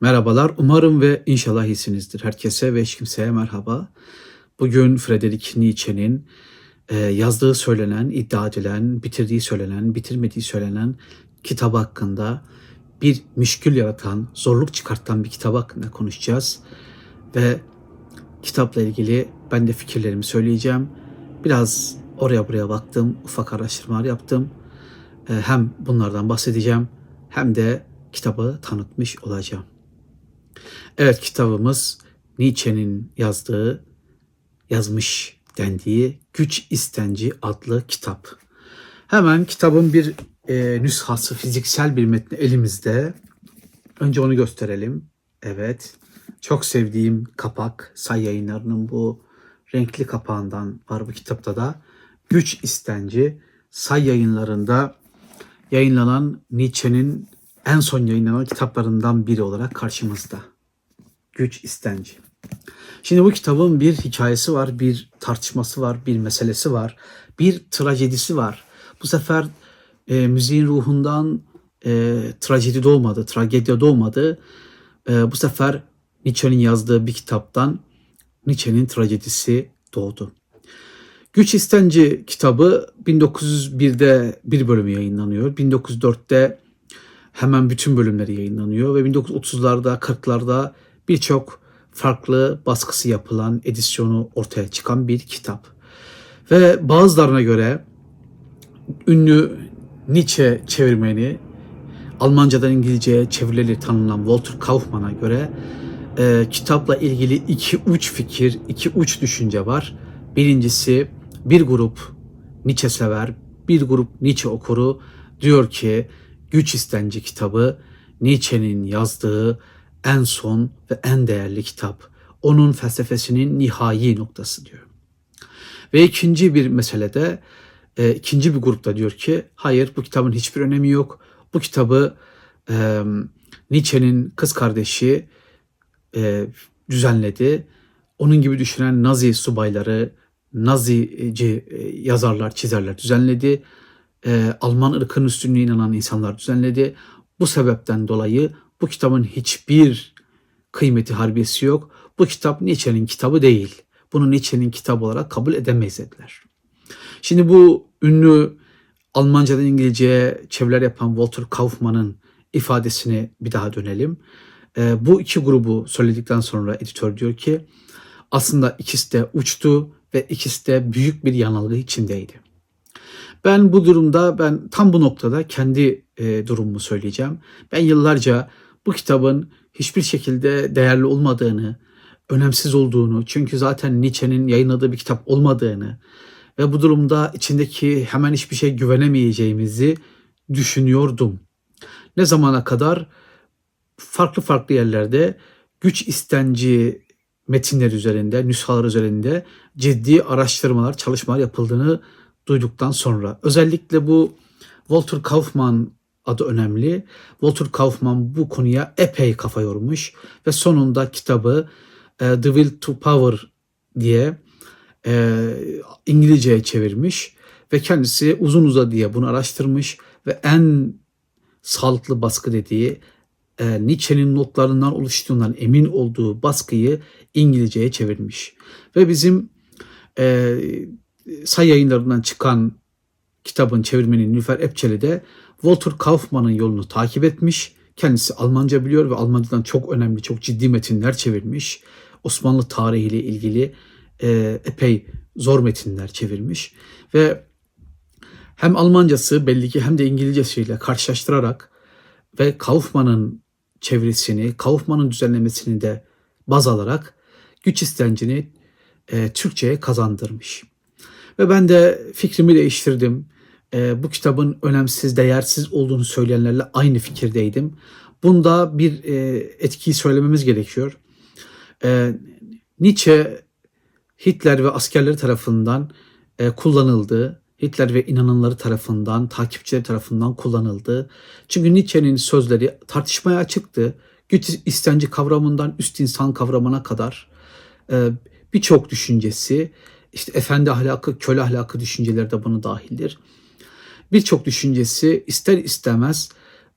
Merhabalar. Umarım ve inşallah iyisinizdir. Herkese ve hiç kimseye merhaba. Bugün Friedrich Nietzsche'nin e, yazdığı söylenen, iddia edilen, bitirdiği söylenen, bitirmediği söylenen kitap hakkında bir müşkül yaratan, zorluk çıkartan bir kitap hakkında konuşacağız. Ve kitapla ilgili ben de fikirlerimi söyleyeceğim. Biraz oraya buraya baktım, ufak araştırmalar yaptım. E, hem bunlardan bahsedeceğim hem de kitabı tanıtmış olacağım. Evet kitabımız Nietzsche'nin yazdığı, yazmış dendiği Güç İstenci adlı kitap. Hemen kitabın bir e, nüshası, fiziksel bir metni elimizde. Önce onu gösterelim. Evet. Çok sevdiğim kapak, say yayınlarının bu renkli kapağından var bu kitapta da. Güç İstenci, say yayınlarında yayınlanan Nietzsche'nin en son yayınlanan kitaplarından biri olarak karşımızda. Güç istenci. Şimdi bu kitabın bir hikayesi var, bir tartışması var, bir meselesi var, bir trajedisi var. Bu sefer e, müziğin ruhundan e, trajedi doğmadı, tragedya doğmadı. E, bu sefer Nietzsche'nin yazdığı bir kitaptan Nietzsche'nin trajedisi doğdu. Güç İstenci kitabı 1901'de bir bölümü yayınlanıyor. 1904'te hemen bütün bölümleri yayınlanıyor ve 1930'larda 40'larda birçok farklı baskısı yapılan edisyonu ortaya çıkan bir kitap. Ve bazılarına göre ünlü Nietzsche çevirmeni Almancadan İngilizceye çevirileri tanınan Walter Kaufmann'a göre e, kitapla ilgili iki uç fikir, iki uç düşünce var. Birincisi bir grup Nietzsche sever, bir grup Nietzsche okuru diyor ki Güç İstenci kitabı Nietzsche'nin yazdığı en son ve en değerli kitap. Onun felsefesinin nihai noktası diyor. Ve ikinci bir meselede e, ikinci bir grupta diyor ki hayır bu kitabın hiçbir önemi yok. Bu kitabı e, Nietzsche'nin kız kardeşi e, düzenledi. Onun gibi düşünen Nazi subayları, Nazici e, yazarlar, çizerler düzenledi. E, Alman ırkının üstünlüğüne inanan insanlar düzenledi. Bu sebepten dolayı bu kitabın hiçbir kıymeti harbiyesi yok. Bu kitap Nietzsche'nin kitabı değil. Bunu Nietzsche'nin kitabı olarak kabul edemeyiz dediler. Şimdi bu ünlü Almancadan İngilizceye çeviriler yapan Walter Kaufmann'ın ifadesine bir daha dönelim. E, bu iki grubu söyledikten sonra editör diyor ki aslında ikisi de uçtu ve ikisi de büyük bir yanılgı içindeydi. Ben bu durumda ben tam bu noktada kendi e, durumumu söyleyeceğim. Ben yıllarca bu kitabın hiçbir şekilde değerli olmadığını, önemsiz olduğunu, çünkü zaten Nietzsche'nin yayınladığı bir kitap olmadığını ve bu durumda içindeki hemen hiçbir şey güvenemeyeceğimizi düşünüyordum. Ne zamana kadar farklı farklı yerlerde güç istenci metinler üzerinde, nüshalar üzerinde ciddi araştırmalar, çalışmalar yapıldığını duyduktan sonra. Özellikle bu Walter Kaufmann adı önemli. Walter Kaufmann bu konuya epey kafa yormuş ve sonunda kitabı e, The Will to Power diye e, İngilizceye çevirmiş ve kendisi uzun uzadıya bunu araştırmış ve en sağlıklı baskı dediği e, Nietzsche'nin notlarından oluştuğundan emin olduğu baskıyı İngilizceye çevirmiş. Ve bizim e, say yayınlarından çıkan kitabın çevirmeni Nilüfer Epçeli de Walter Kaufmann'ın yolunu takip etmiş. Kendisi Almanca biliyor ve Almancadan çok önemli, çok ciddi metinler çevirmiş. Osmanlı tarihiyle ilgili e, epey zor metinler çevirmiş. Ve hem Almancası belli ki hem de İngilizcesiyle karşılaştırarak ve Kaufmann'ın çevresini, Kaufmann'ın düzenlemesini de baz alarak güç istencini e, Türkçe'ye kazandırmış. Ve ben de fikrimi değiştirdim e, bu kitabın önemsiz, değersiz olduğunu söyleyenlerle aynı fikirdeydim. Bunda bir e, etkiyi söylememiz gerekiyor. E, Nietzsche Hitler ve askerleri tarafından e, kullanıldı. Hitler ve inananları tarafından, takipçileri tarafından kullanıldı. Çünkü Nietzsche'nin sözleri tartışmaya açıktı. Güç istenci kavramından üst insan kavramına kadar e, birçok düşüncesi, işte efendi ahlakı, köle ahlakı düşünceleri de bunu dahildir birçok düşüncesi ister istemez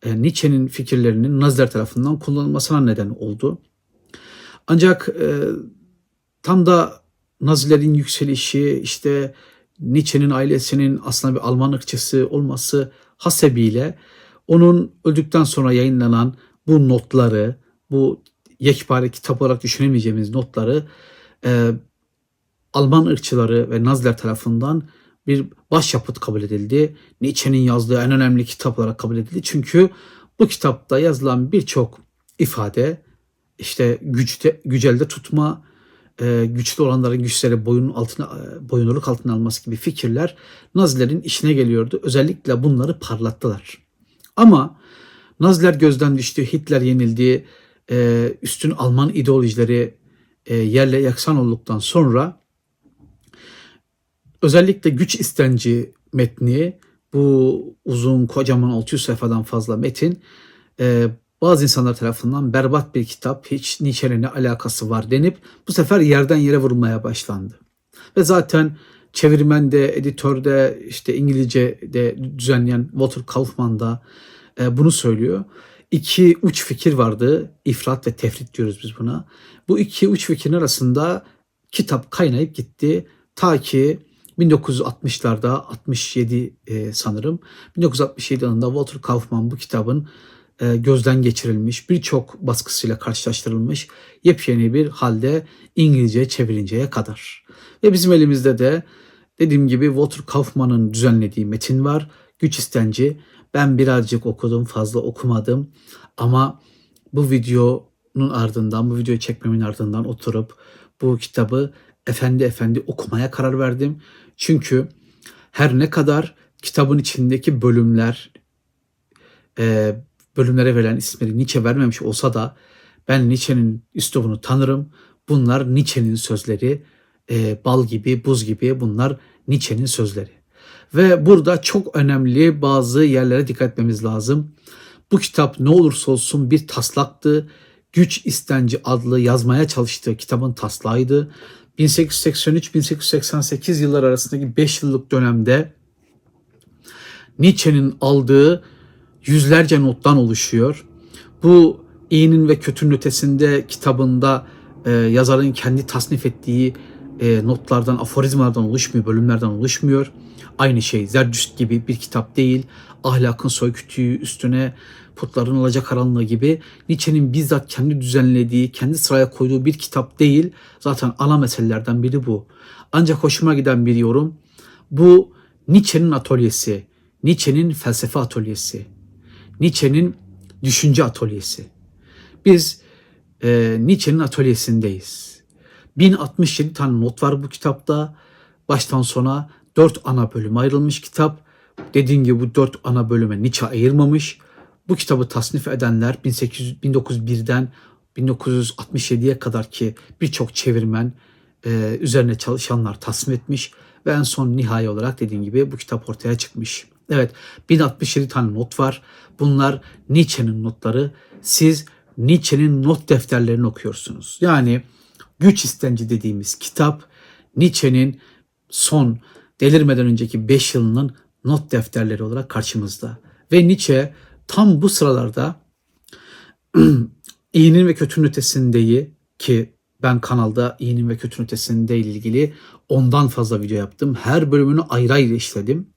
e, Nietzsche'nin fikirlerinin Naziler tarafından kullanılmasına neden oldu. Ancak e, tam da Nazilerin yükselişi işte Nietzsche'nin ailesinin aslında bir Alman ırkçısı olması hasebiyle onun öldükten sonra yayınlanan bu notları, bu yekpare kitap olarak düşünemeyeceğimiz notları e, Alman ırkçıları ve Naziler tarafından bir başyapıt kabul edildi. Nietzsche'nin yazdığı en önemli kitap olarak kabul edildi. Çünkü bu kitapta yazılan birçok ifade işte güçte, gücelde tutma, e, güçlü olanların güçleri boyun altına e, boyunluluk altına alması gibi fikirler Nazilerin işine geliyordu. Özellikle bunları parlattılar. Ama Naziler gözden düştü, Hitler yenildi, e, üstün Alman ideolojileri yerle yaksan olduktan sonra özellikle güç istenci metni bu uzun kocaman 600 sayfadan fazla metin e, bazı insanlar tarafından berbat bir kitap, hiç Nietzsche'nin ne alakası var denip bu sefer yerden yere vurulmaya başlandı. Ve zaten çevirmende, editörde, işte İngilizce'de düzenleyen Walter Kaufman da e, bunu söylüyor. İki uç fikir vardı. İfrat ve tefrit diyoruz biz buna. Bu iki uç fikrin arasında kitap kaynayıp gitti. Ta ki 1960'larda 67 e, sanırım 1967 yılında Walter Kaufman bu kitabın e, gözden geçirilmiş birçok baskısıyla karşılaştırılmış yepyeni bir halde İngilizce çevirinceye kadar. Ve bizim elimizde de dediğim gibi Walter Kaufman'ın düzenlediği metin var. Güç istenci. Ben birazcık okudum fazla okumadım ama bu videonun ardından bu videoyu çekmemin ardından oturup bu kitabı efendi efendi okumaya karar verdim. Çünkü her ne kadar kitabın içindeki bölümler e, bölümlere verilen isimleri Nietzsche vermemiş olsa da ben Nietzsche'nin üslubunu tanırım. Bunlar Nietzsche'nin sözleri. E, bal gibi, buz gibi bunlar Nietzsche'nin sözleri. Ve burada çok önemli bazı yerlere dikkat etmemiz lazım. Bu kitap ne olursa olsun bir taslaktı. Güç İstenci adlı yazmaya çalıştığı kitabın taslağıydı. 1883-1888 yıllar arasındaki 5 yıllık dönemde Nietzsche'nin aldığı yüzlerce nottan oluşuyor. Bu iyinin ve kötünün ötesinde kitabında e, yazarın kendi tasnif ettiği e, notlardan, aforizmalardan oluşmuyor, bölümlerden oluşmuyor. Aynı şey Zerdüşt gibi bir kitap değil. Ahlakın soykütüğü üstüne putların alacak karanlığı gibi Nietzsche'nin bizzat kendi düzenlediği, kendi sıraya koyduğu bir kitap değil. Zaten ana meselelerden biri bu. Ancak hoşuma giden bir yorum. Bu Nietzsche'nin atölyesi, Nietzsche'nin felsefe atölyesi, Nietzsche'nin düşünce atölyesi. Biz e, Nietzsche'nin atölyesindeyiz. 1067 tane not var bu kitapta. Baştan sona dört ana bölüm ayrılmış kitap. Dediğim gibi bu dört ana bölüme Nietzsche ayırmamış. Bu kitabı tasnif edenler 1800, 1901'den 1967'ye kadar ki birçok çevirmen e, üzerine çalışanlar tasnif etmiş ve en son nihai olarak dediğim gibi bu kitap ortaya çıkmış. Evet 1067 tane not var. Bunlar Nietzsche'nin notları. Siz Nietzsche'nin not defterlerini okuyorsunuz. Yani Güç İstenci dediğimiz kitap Nietzsche'nin son delirmeden önceki 5 yılının not defterleri olarak karşımızda. Ve Nietzsche tam bu sıralarda iyinin ve kötünün ötesindeyi ki ben kanalda iyinin ve kötünün ötesinde ilgili ondan fazla video yaptım. Her bölümünü ayrı ayrı işledim.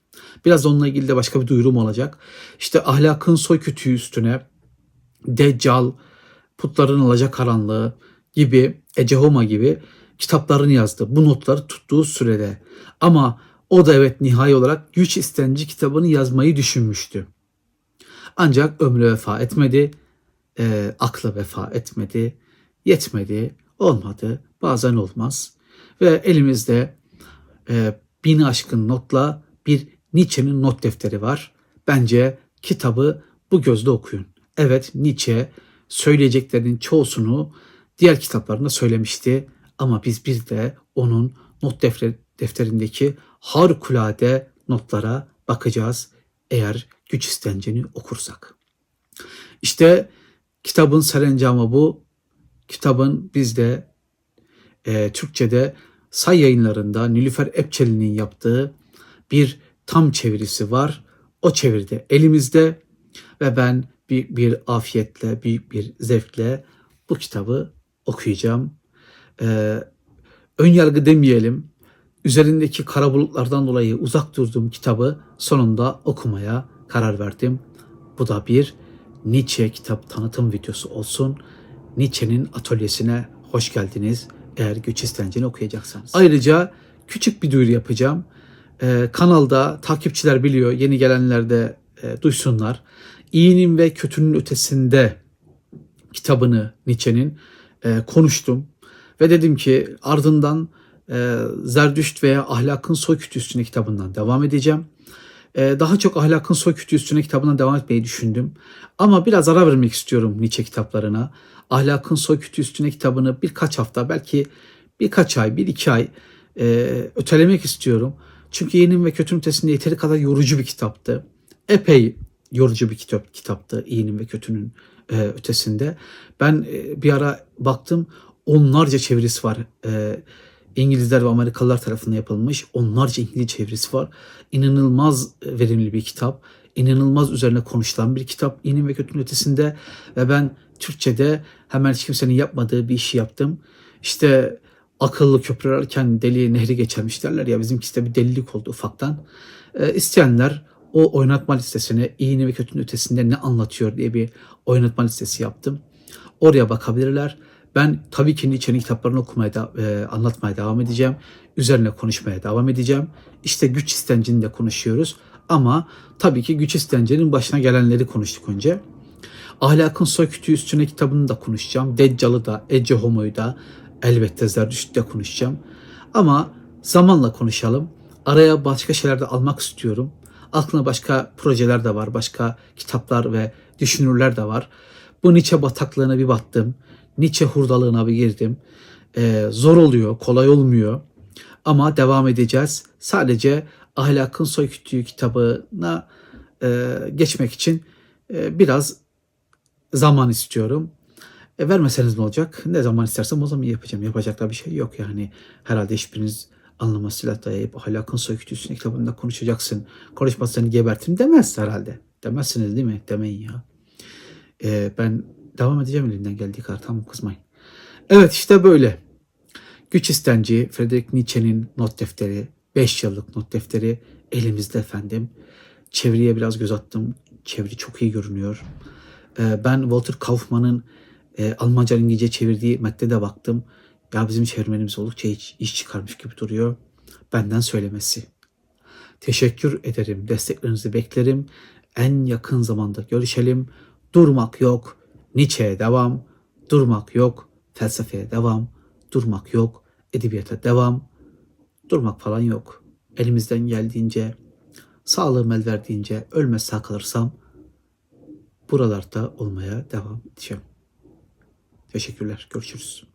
Biraz onunla ilgili de başka bir duyurum olacak. İşte ahlakın soy kütüğü üstüne Deccal, putların alacak karanlığı gibi, Ecehoma gibi kitaplarını yazdı. Bu notları tuttuğu sürede. Ama o da evet nihai olarak güç istenci kitabını yazmayı düşünmüştü. Ancak ömrü vefa etmedi, e, aklı vefa etmedi, yetmedi, olmadı, bazen olmaz. Ve elimizde e, bin aşkın notla bir Nietzsche'nin not defteri var. Bence kitabı bu gözle okuyun. Evet Nietzsche söyleyeceklerinin çoğusunu diğer kitaplarında söylemişti ama biz bir de onun not defterindeki harikulade notlara bakacağız eğer güç istenceni okursak. İşte kitabın serencamı bu. Kitabın bizde e, Türkçe'de say yayınlarında Nilüfer Epçeli'nin yaptığı bir tam çevirisi var. O çeviride elimizde ve ben büyük bir afiyetle, büyük bir zevkle bu kitabı okuyacağım. Ee, ön yargı demeyelim. Üzerindeki kara bulutlardan dolayı uzak durduğum kitabı sonunda okumaya karar verdim. Bu da bir Nietzsche kitap tanıtım videosu olsun. Nietzsche'nin atölyesine hoş geldiniz eğer güç istencini okuyacaksanız. Ayrıca küçük bir duyuru yapacağım. Ee, kanalda takipçiler biliyor, yeni gelenler de e, duysunlar. İyinin ve kötünün ötesinde kitabını Nietzsche'nin e, konuştum. Ve dedim ki ardından e, Zerdüşt veya Ahlakın Soykütü Üstüne kitabından devam edeceğim. E, daha çok Ahlakın Soykütü Üstüne kitabından devam etmeyi düşündüm. Ama biraz ara vermek istiyorum Nietzsche kitaplarına. Ahlakın Soykütü Üstüne kitabını birkaç hafta belki birkaç ay, bir iki ay e, ötelemek istiyorum. Çünkü iyinin ve kötünün ötesinde yeteri kadar yorucu bir kitaptı. Epey yorucu bir kitap kitaptı iyinin ve kötünün e, ötesinde. Ben e, bir ara baktım onlarca çevirisi var. E, İngilizler ve Amerikalılar tarafından yapılmış onlarca İngilizce çevirisi var. İnanılmaz verimli bir kitap. İnanılmaz üzerine konuşulan bir kitap. İyinin ve kötünün ötesinde ve ben Türkçe'de hemen hiç kimsenin yapmadığı bir işi yaptım. İşte akıllı köprü ararken deli nehri geçermiş derler ya bizimkisi de bir delilik oldu ufaktan. E, isteyenler o oynatma listesine iyinin ve kötünün ötesinde ne anlatıyor diye bir oynatma listesi yaptım. Oraya bakabilirler. Ben tabii ki Nietzsche'nin kitaplarını okumaya, da, e, anlatmaya devam edeceğim. Üzerine konuşmaya devam edeceğim. İşte güç istencini de konuşuyoruz. Ama tabii ki güç istencinin başına gelenleri konuştuk önce. Ahlakın Soykütü Üstüne kitabını da konuşacağım. Deccal'ı da, Ece Homo'yu da, elbette Zerdüşt'ü de konuşacağım. Ama zamanla konuşalım. Araya başka şeyler de almak istiyorum. Aklına başka projeler de var, başka kitaplar ve düşünürler de var. Bu Nietzsche bataklığına bir battım. Nietzsche hurdalığına bir girdim. Ee, zor oluyor, kolay olmuyor. Ama devam edeceğiz. Sadece Ahlakın Soykütüğü kitabına e, geçmek için e, biraz zaman istiyorum. E, vermeseniz ne olacak? Ne zaman istersem o zaman yapacağım. Yapacak da bir şey yok yani. Herhalde hiçbiriniz anlamasıyla dayayıp ahlakın soykütüsüne kitabında konuşacaksın. Konuşmazsanı gebertin demez herhalde. Demezsiniz değil mi? Demeyin ya. E, ben devam edeceğim elinden geldiği kadar. Tamam kızmayın. Evet işte böyle. Güç istenci Friedrich Nietzsche'nin not defteri, 5 yıllık not defteri elimizde efendim. Çeviriye biraz göz attım. Çeviri çok iyi görünüyor. Ee, ben Walter Kaufmann'ın e, Almanca İngilizce çevirdiği metne baktım. Ya bizim çevirmenimiz oldukça iş, iş çıkarmış gibi duruyor. Benden söylemesi. Teşekkür ederim. Desteklerinizi beklerim. En yakın zamanda görüşelim. Durmak yok. Nietzsche'ye devam. Durmak yok. Felsefeye devam. Durmak yok. Edebiyata devam. Durmak falan yok. Elimizden geldiğince, sağlığım el verdiğince, ölmez sağ kalırsam buralarda olmaya devam edeceğim. Teşekkürler. Görüşürüz.